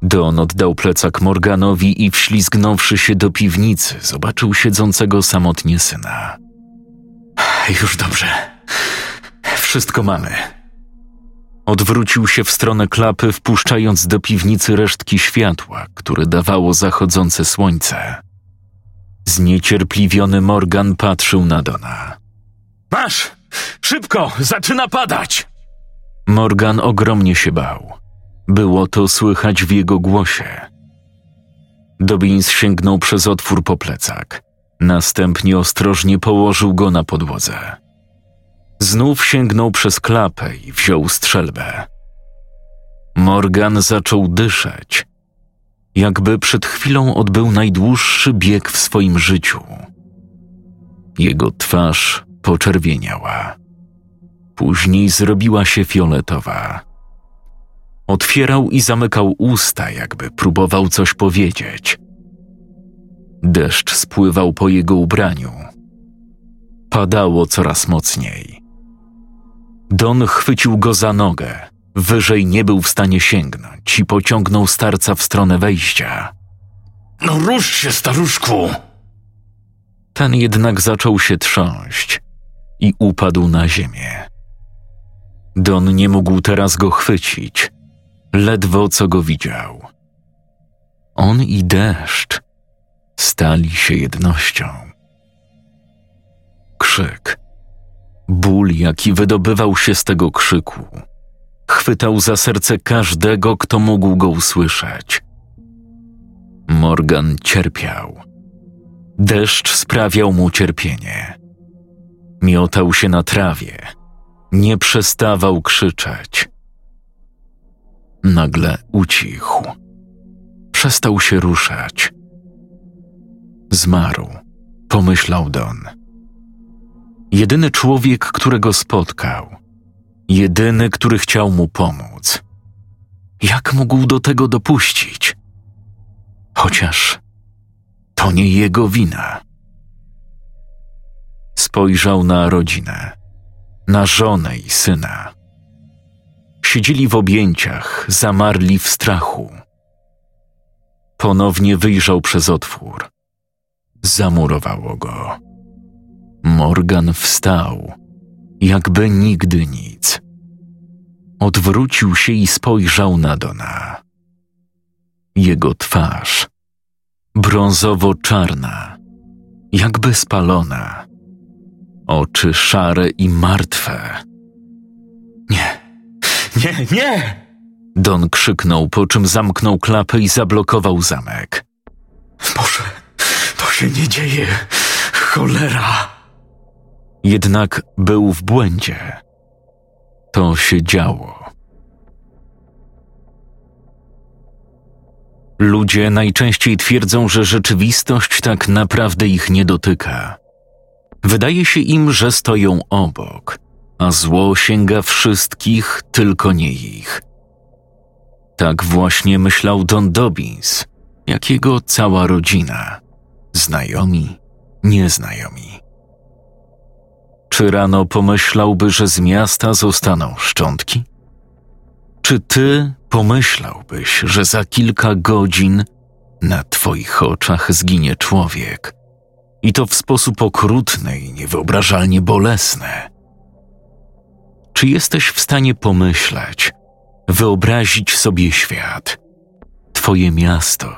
Don oddał plecak Morganowi i wślizgnąwszy się do piwnicy, zobaczył siedzącego samotnie syna. Już dobrze. Wszystko mamy. Odwrócił się w stronę klapy, wpuszczając do piwnicy resztki światła, które dawało zachodzące słońce. Zniecierpliwiony Morgan patrzył na Dona. Masz! Szybko! Zaczyna padać! Morgan ogromnie się bał. Było to słychać w jego głosie. Dobbins sięgnął przez otwór po plecak. Następnie ostrożnie położył go na podłodze. Znów sięgnął przez klapę i wziął strzelbę. Morgan zaczął dyszeć, jakby przed chwilą odbył najdłuższy bieg w swoim życiu. Jego twarz poczerwieniała. Później zrobiła się fioletowa. Otwierał i zamykał usta, jakby próbował coś powiedzieć. Deszcz spływał po jego ubraniu. Padało coraz mocniej. Don chwycił go za nogę. Wyżej nie był w stanie sięgnąć i pociągnął starca w stronę wejścia. No rusz się, staruszku! Ten jednak zaczął się trząść i upadł na ziemię. Don nie mógł teraz go chwycić, ledwo co go widział. On i deszcz stali się jednością. Krzyk, ból, jaki wydobywał się z tego krzyku, chwytał za serce każdego, kto mógł go usłyszeć. Morgan cierpiał. Deszcz sprawiał mu cierpienie. Miotał się na trawie, nie przestawał krzyczeć. Nagle ucichł. Przestał się ruszać. Zmarł, pomyślał Don. Jedyny człowiek, którego spotkał. Jedyny, który chciał mu pomóc. Jak mógł do tego dopuścić? Chociaż to nie jego wina. Spojrzał na rodzinę, na żonę i syna. Siedzieli w objęciach, zamarli w strachu. Ponownie wyjrzał przez otwór. Zamurowało go. Morgan wstał, jakby nigdy nic. Odwrócił się i spojrzał na Dona. Jego twarz, brązowo-czarna, jakby spalona, oczy szare i martwe. Nie, nie! Don krzyknął, po czym zamknął klapę i zablokował zamek. Boże, to się nie dzieje. Cholera! Jednak był w błędzie. To się działo. Ludzie najczęściej twierdzą, że rzeczywistość tak naprawdę ich nie dotyka. Wydaje się im, że stoją obok, a zło sięga wszystkich, tylko nie ich. Tak właśnie myślał Don Dobbins, jak jego cała rodzina, znajomi, nieznajomi. Czy rano pomyślałby, że z miasta zostaną szczątki? Czy ty pomyślałbyś, że za kilka godzin na twoich oczach zginie człowiek? I to w sposób okrutny i niewyobrażalnie bolesny. Czy jesteś w stanie pomyśleć, wyobrazić sobie świat, twoje miasto,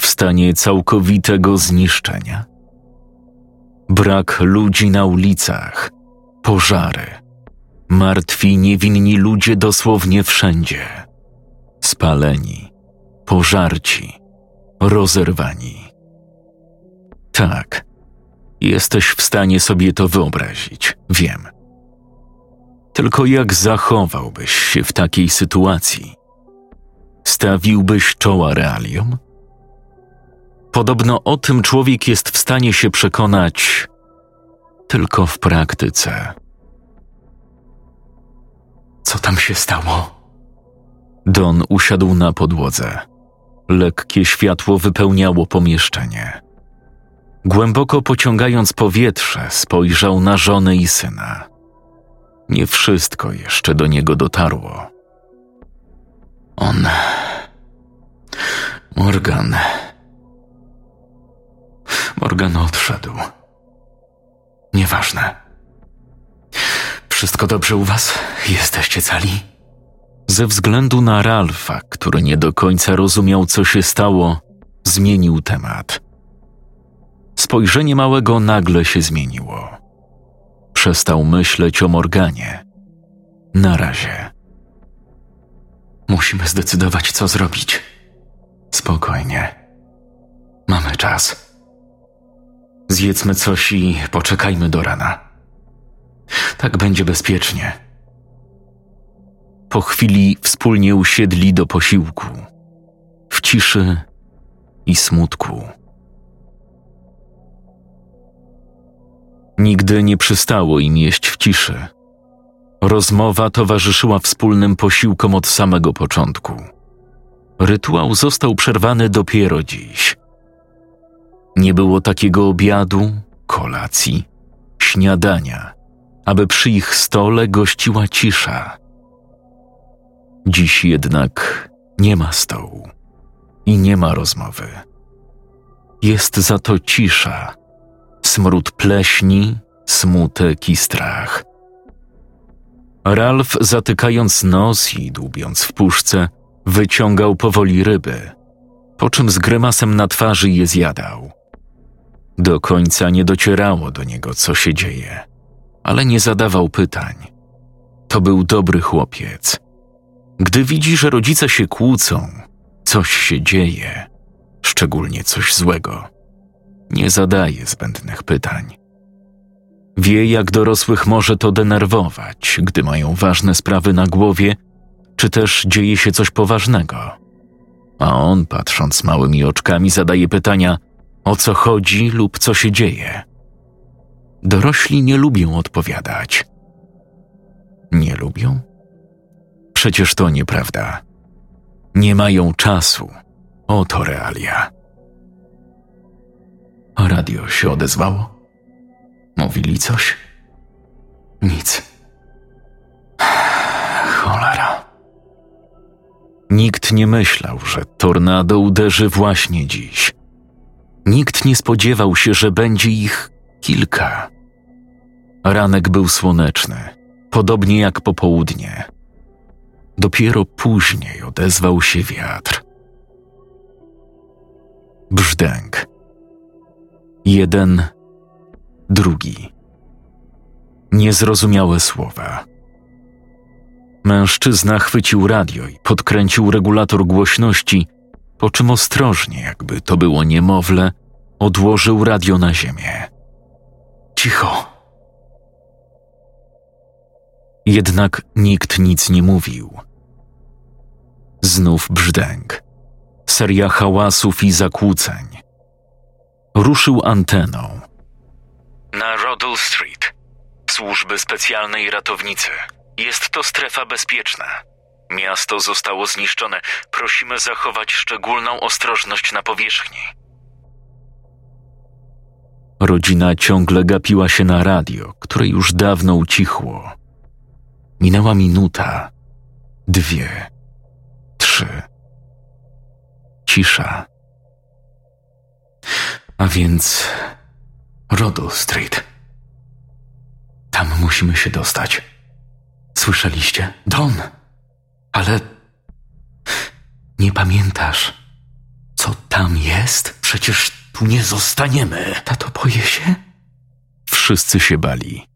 w stanie całkowitego zniszczenia? Brak ludzi na ulicach, pożary, martwi niewinni ludzie dosłownie wszędzie, spaleni, pożarci, rozerwani. Tak, jesteś w stanie sobie to wyobrazić, wiem. Tylko jak zachowałbyś się w takiej sytuacji? Stawiłbyś czoła realiom? Podobno o tym człowiek jest w stanie się przekonać tylko w praktyce. Co tam się stało? Don usiadł na podłodze. Lekkie światło wypełniało pomieszczenie. Głęboko pociągając powietrze, spojrzał na żonę i syna. Nie wszystko jeszcze do niego dotarło. On. Morgan. Morgan odszedł. Nieważne. Wszystko dobrze u was? Jesteście cali? Ze względu na Ralfa, który nie do końca rozumiał, co się stało, zmienił temat. Spojrzenie małego nagle się zmieniło. Przestał myśleć o Morganie. Na razie. Musimy zdecydować, co zrobić. Spokojnie. Mamy czas. Zjedzmy coś i poczekajmy do rana. Tak będzie bezpiecznie. Po chwili wspólnie usiedli do posiłku. W ciszy i smutku. Nigdy nie przystało im jeść w ciszy. Rozmowa towarzyszyła wspólnym posiłkom od samego początku. Rytuał został przerwany dopiero dziś. Nie było takiego obiadu, kolacji, śniadania, aby przy ich stole gościła cisza. Dziś jednak nie ma stołu i nie ma rozmowy. Jest za to cisza, smród pleśni, smutek i strach. Ralf, zatykając nos i dłubiąc w puszce, wyciągał powoli ryby, po czym z grymasem na twarzy je zjadał. Do końca nie docierało do niego, co się dzieje, ale nie zadawał pytań. To był dobry chłopiec. Gdy widzi, że rodzice się kłócą, coś się dzieje, szczególnie coś złego, nie zadaje zbędnych pytań. Wie, jak dorosłych może to denerwować, gdy mają ważne sprawy na głowie, czy też dzieje się coś poważnego. A on, patrząc małymi oczkami, zadaje pytania, o co chodzi lub co się dzieje. Dorośli nie lubią odpowiadać. Nie lubią? Przecież to nieprawda. Nie mają czasu. Oto realia. A radio się odezwało? Mówili coś? Nic. Cholera. Nikt nie myślał, że tornado uderzy właśnie dziś. Nikt nie spodziewał się, że będzie ich kilka. Ranek był słoneczny, podobnie jak popołudnie. Dopiero później odezwał się wiatr. Brzdęk. Jeden, drugi. Niezrozumiałe słowa. Mężczyzna chwycił radio i podkręcił regulator głośności, po czym ostrożnie, jakby to było niemowlę, odłożył radio na ziemię. Cicho. Jednak nikt nic nie mówił. Znów brzdęk. Seria hałasów i zakłóceń. Ruszył anteną. Na Rodel Street. Służby specjalnej ratownicy. Jest to strefa bezpieczna. Miasto zostało zniszczone. Prosimy zachować szczególną ostrożność na powierzchni. Rodzina ciągle gapiła się na radio, które już dawno ucichło. Minęła minuta, dwie, trzy. Cisza. A więc Rodel Street. Tam musimy się dostać. Słyszeliście? Don! Ale nie pamiętasz, co tam jest? Przecież tu nie zostaniemy. Tato, boję się? Wszyscy się bali.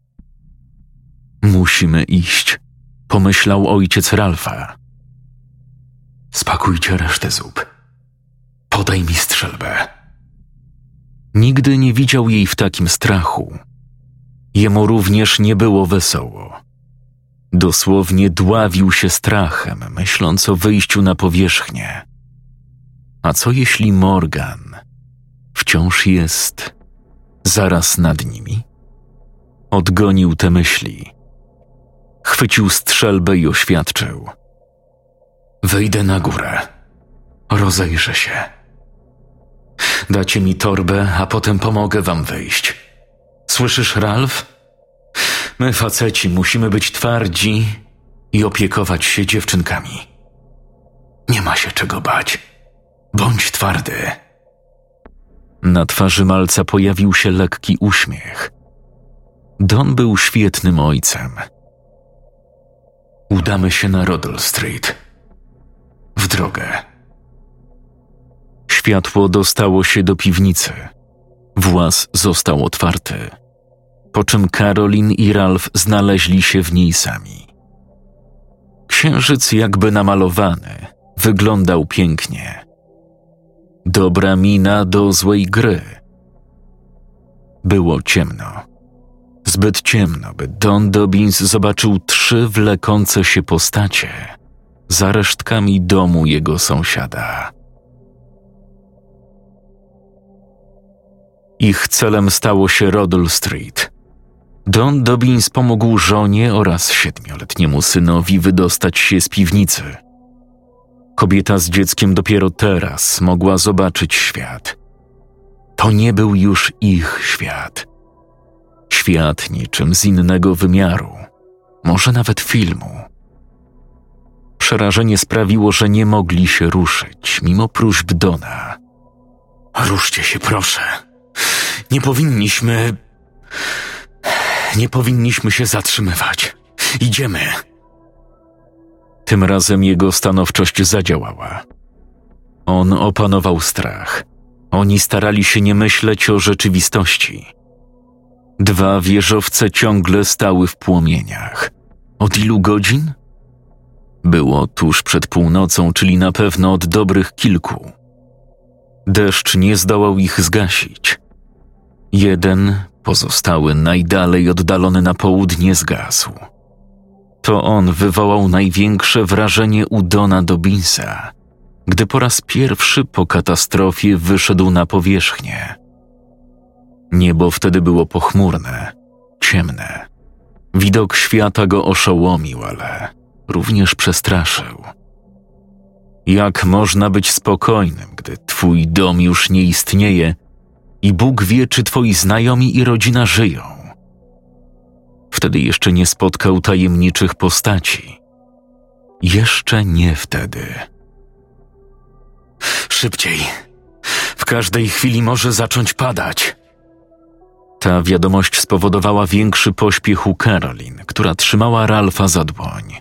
Musimy iść, pomyślał ojciec Ralfa. Spakujcie resztę zup. Podaj mi strzelbę. Nigdy nie widział jej w takim strachu. Jemu również nie było wesoło. Dosłownie dławił się strachem, myśląc o wyjściu na powierzchnię. A co jeśli Morgan wciąż jest zaraz nad nimi? Odgonił te myśli. Chwycił strzelbę i oświadczył: Wyjdę na górę. Rozejrzę się. Dacie mi torbę, a potem pomogę wam wyjść. Słyszysz, Ralf? My, faceci, musimy być twardzi i opiekować się dziewczynkami. Nie ma się czego bać. Bądź twardy. Na twarzy malca pojawił się lekki uśmiech. Don był świetnym ojcem. Udamy się na Rodel Street. W drogę. Światło dostało się do piwnicy. Włas został otwarty po czym Karolin i Ralf znaleźli się w niej sami. Księżyc, jakby namalowany, wyglądał pięknie. Dobra mina do złej gry. Było ciemno. Zbyt ciemno, by Don Dobbins zobaczył trzy wlekące się postacie za resztkami domu jego sąsiada. Ich celem stało się Rodel Street, Don Dobbins pomógł żonie oraz siedmioletniemu synowi wydostać się z piwnicy. Kobieta z dzieckiem dopiero teraz mogła zobaczyć świat. To nie był już ich świat. Świat niczym z innego wymiaru, może nawet filmu. Przerażenie sprawiło, że nie mogli się ruszyć, mimo próśb Dona. Ruszcie się, proszę. Nie powinniśmy. Nie powinniśmy się zatrzymywać. Idziemy. Tym razem jego stanowczość zadziałała. On opanował strach. Oni starali się nie myśleć o rzeczywistości. Dwa wieżowce ciągle stały w płomieniach. Od ilu godzin? Było tuż przed północą, czyli na pewno od dobrych kilku. Deszcz nie zdołał ich zgasić. Jeden Pozostały najdalej oddalony na południe zgasł. To on wywołał największe wrażenie u Dona Dobinsa, gdy po raz pierwszy po katastrofie wyszedł na powierzchnię. Niebo wtedy było pochmurne, ciemne. Widok świata go oszołomił, ale również przestraszył. Jak można być spokojnym, gdy twój dom już nie istnieje i Bóg wie, czy twoi znajomi i rodzina żyją? Wtedy jeszcze nie spotkał tajemniczych postaci. Jeszcze nie wtedy. Szybciej. W każdej chwili może zacząć padać. Ta wiadomość spowodowała większy pośpiech u Karolin, która trzymała Ralfa za dłoń.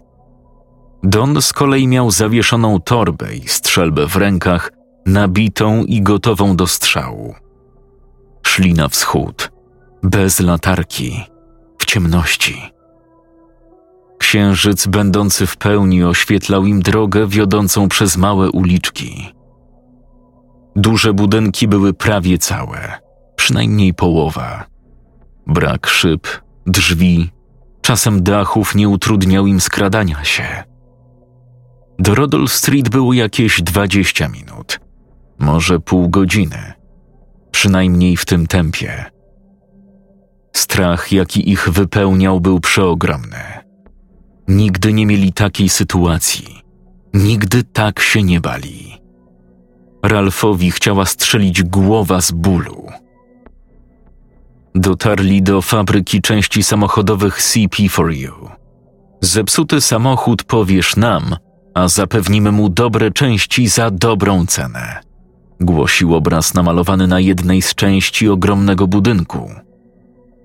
Don z kolei miał zawieszoną torbę i strzelbę w rękach, nabitą i gotową do strzału. Szli na wschód, bez latarki, w ciemności. Księżyc, będący w pełni, oświetlał im drogę wiodącą przez małe uliczki. Duże budynki były prawie całe, przynajmniej połowa. Brak szyb, drzwi, czasem dachów nie utrudniał im skradania się. Do Rodol Street było jakieś dwadzieścia minut, może pół godziny, przynajmniej w tym tempie. Strach, jaki ich wypełniał, był przeogromny. Nigdy nie mieli takiej sytuacji, nigdy tak się nie bali. Ralfowi chciała strzelić głowa z bólu. Dotarli do fabryki części samochodowych CP4U. Zepsuty samochód powiesz nam, a zapewnimy mu dobre części za dobrą cenę. Głosił obraz namalowany na jednej z części ogromnego budynku.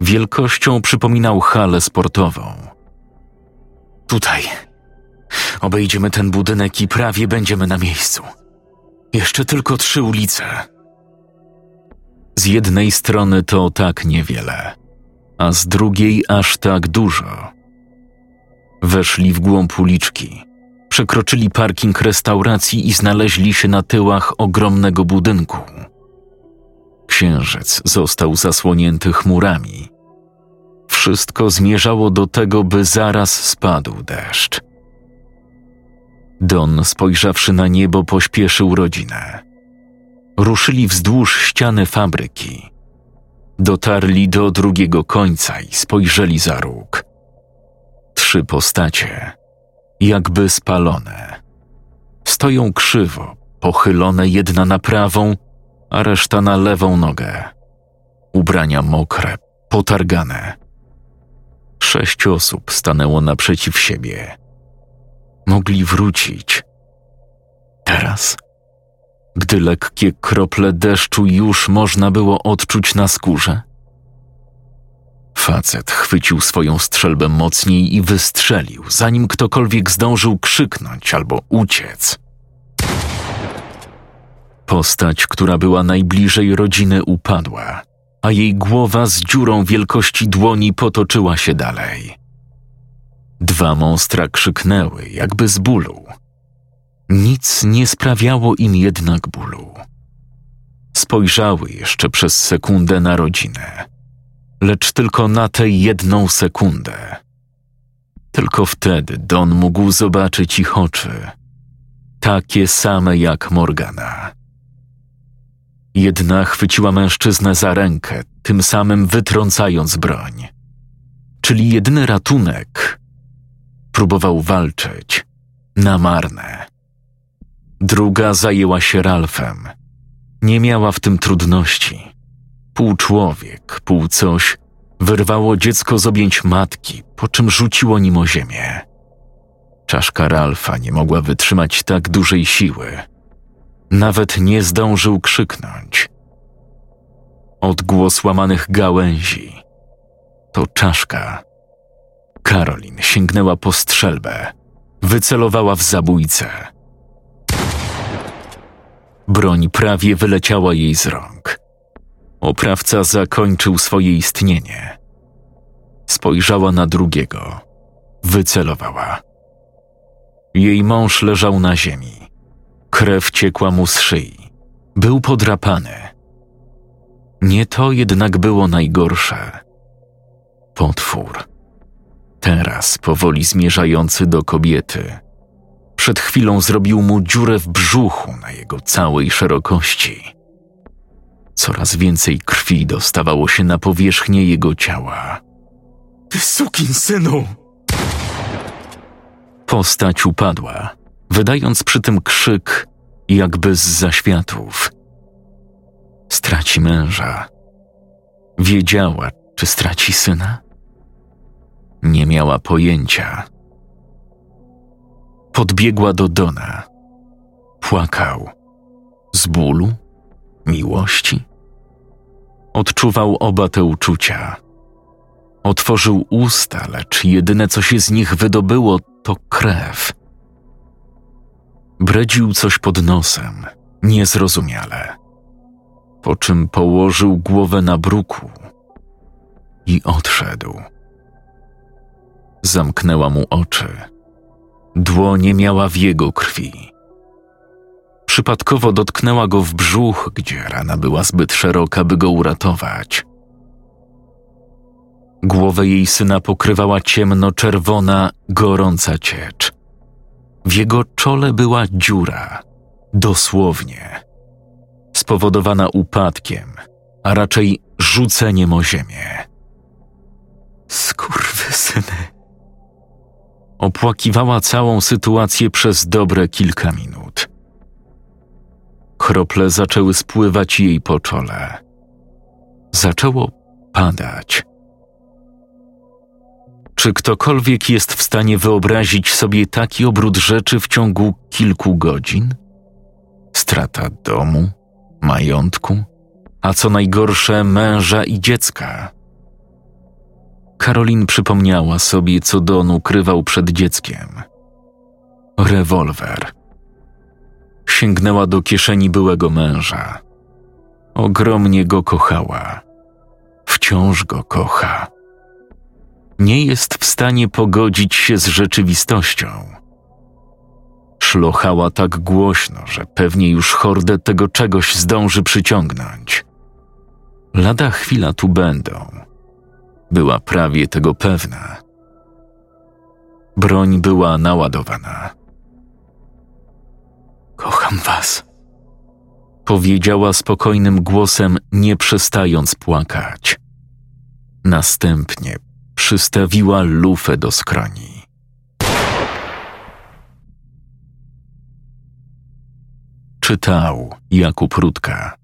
Wielkością przypominał halę sportową. Tutaj. Obejdziemy ten budynek i prawie będziemy na miejscu. Jeszcze tylko trzy ulice. Z jednej strony to tak niewiele, a z drugiej aż tak dużo. Weszli w głąb uliczki, przekroczyli parking restauracji i znaleźli się na tyłach ogromnego budynku. Księżyc został zasłonięty chmurami. Wszystko zmierzało do tego, by zaraz spadł deszcz. Don, spojrzawszy na niebo, pośpieszył rodzinę. Ruszyli wzdłuż ściany fabryki. Dotarli do drugiego końca i spojrzeli za róg. Trzy postacie, jakby spalone. Stoją krzywo, pochylone jedna na prawą, a reszta na lewą nogę. Ubrania mokre, potargane. Sześć osób stanęło naprzeciw siebie. Mogli wrócić. Teraz, gdy lekkie krople deszczu już można było odczuć na skórze. Facet chwycił swoją strzelbę mocniej i wystrzelił, zanim ktokolwiek zdążył krzyknąć albo uciec. Postać, która była najbliżej rodziny, upadła, a jej głowa z dziurą wielkości dłoni potoczyła się dalej. Dwa monstra krzyknęły, jakby z bólu. Nic nie sprawiało im jednak bólu. Spojrzały jeszcze przez sekundę na rodzinę, lecz tylko na tę jedną sekundę. Tylko wtedy Don mógł zobaczyć ich oczy, takie same jak Morgana. Jedna chwyciła mężczyznę za rękę, tym samym wytrącając broń. Czyli jedyny ratunek. Próbował walczyć na marne. Druga zajęła się Ralfem. Nie miała w tym trudności. Pół człowiek, pół coś wyrwało dziecko z objęć matki, po czym rzuciło nim o ziemię. Czaszka Ralfa nie mogła wytrzymać tak dużej siły. Nawet nie zdążył krzyknąć. Odgłos łamanych gałęzi. To czaszka. Karolin sięgnęła po strzelbę. Wycelowała w zabójcę. Broń prawie wyleciała jej z rąk. Oprawca zakończył swoje istnienie. Spojrzała na drugiego. Wycelowała. Jej mąż leżał na ziemi. Krew ciekła mu z szyi. Był podrapany. Nie to jednak było najgorsze. Potwór. Teraz powoli zmierzający do kobiety. Przed chwilą zrobił mu dziurę w brzuchu na jego całej szerokości. Coraz więcej krwi dostawało się na powierzchnię jego ciała. Ty sukin synu! Postać upadła, wydając przy tym krzyk, jakby z zaświatów. Straci męża. Wiedziała, czy straci syna? Nie miała pojęcia. Podbiegła do Dona. Płakał. Z bólu? Miłości? Odczuwał oba te uczucia. Otworzył usta, lecz jedyne, co się z nich wydobyło, to krew. Bredził coś pod nosem, niezrozumiale. Po czym położył głowę na bruku i odszedł. Zamknęła mu oczy. Dłonie miała w jego krwi. Przypadkowo dotknęła go w brzuch, gdzie rana była zbyt szeroka, by go uratować. Głowę jej syna pokrywała ciemno-czerwona, gorąca ciecz. W jego czole była dziura, dosłownie, spowodowana upadkiem, a raczej rzuceniem o ziemię. Skurwysyny. Opłakiwała całą sytuację przez dobre kilka minut. Krople zaczęły spływać jej po czole. Zaczęło padać. Czy ktokolwiek jest w stanie wyobrazić sobie taki obrót rzeczy w ciągu kilku godzin? Strata domu, majątku, a co najgorsze męża i dziecka. Karolin przypomniała sobie, co Don ukrywał przed dzieckiem. Rewolwer. Sięgnęła do kieszeni byłego męża. Ogromnie go kochała. Wciąż go kocha nie jest w stanie pogodzić się z rzeczywistością. Szlochała tak głośno, że pewnie już hordę tego czegoś zdąży przyciągnąć. Lada chwila tu będą. Była prawie tego pewna. Broń była naładowana. Kocham was, powiedziała spokojnym głosem, nie przestając płakać. Następnie przystawiła lufę do skroni. Czytał Jakub Rutka.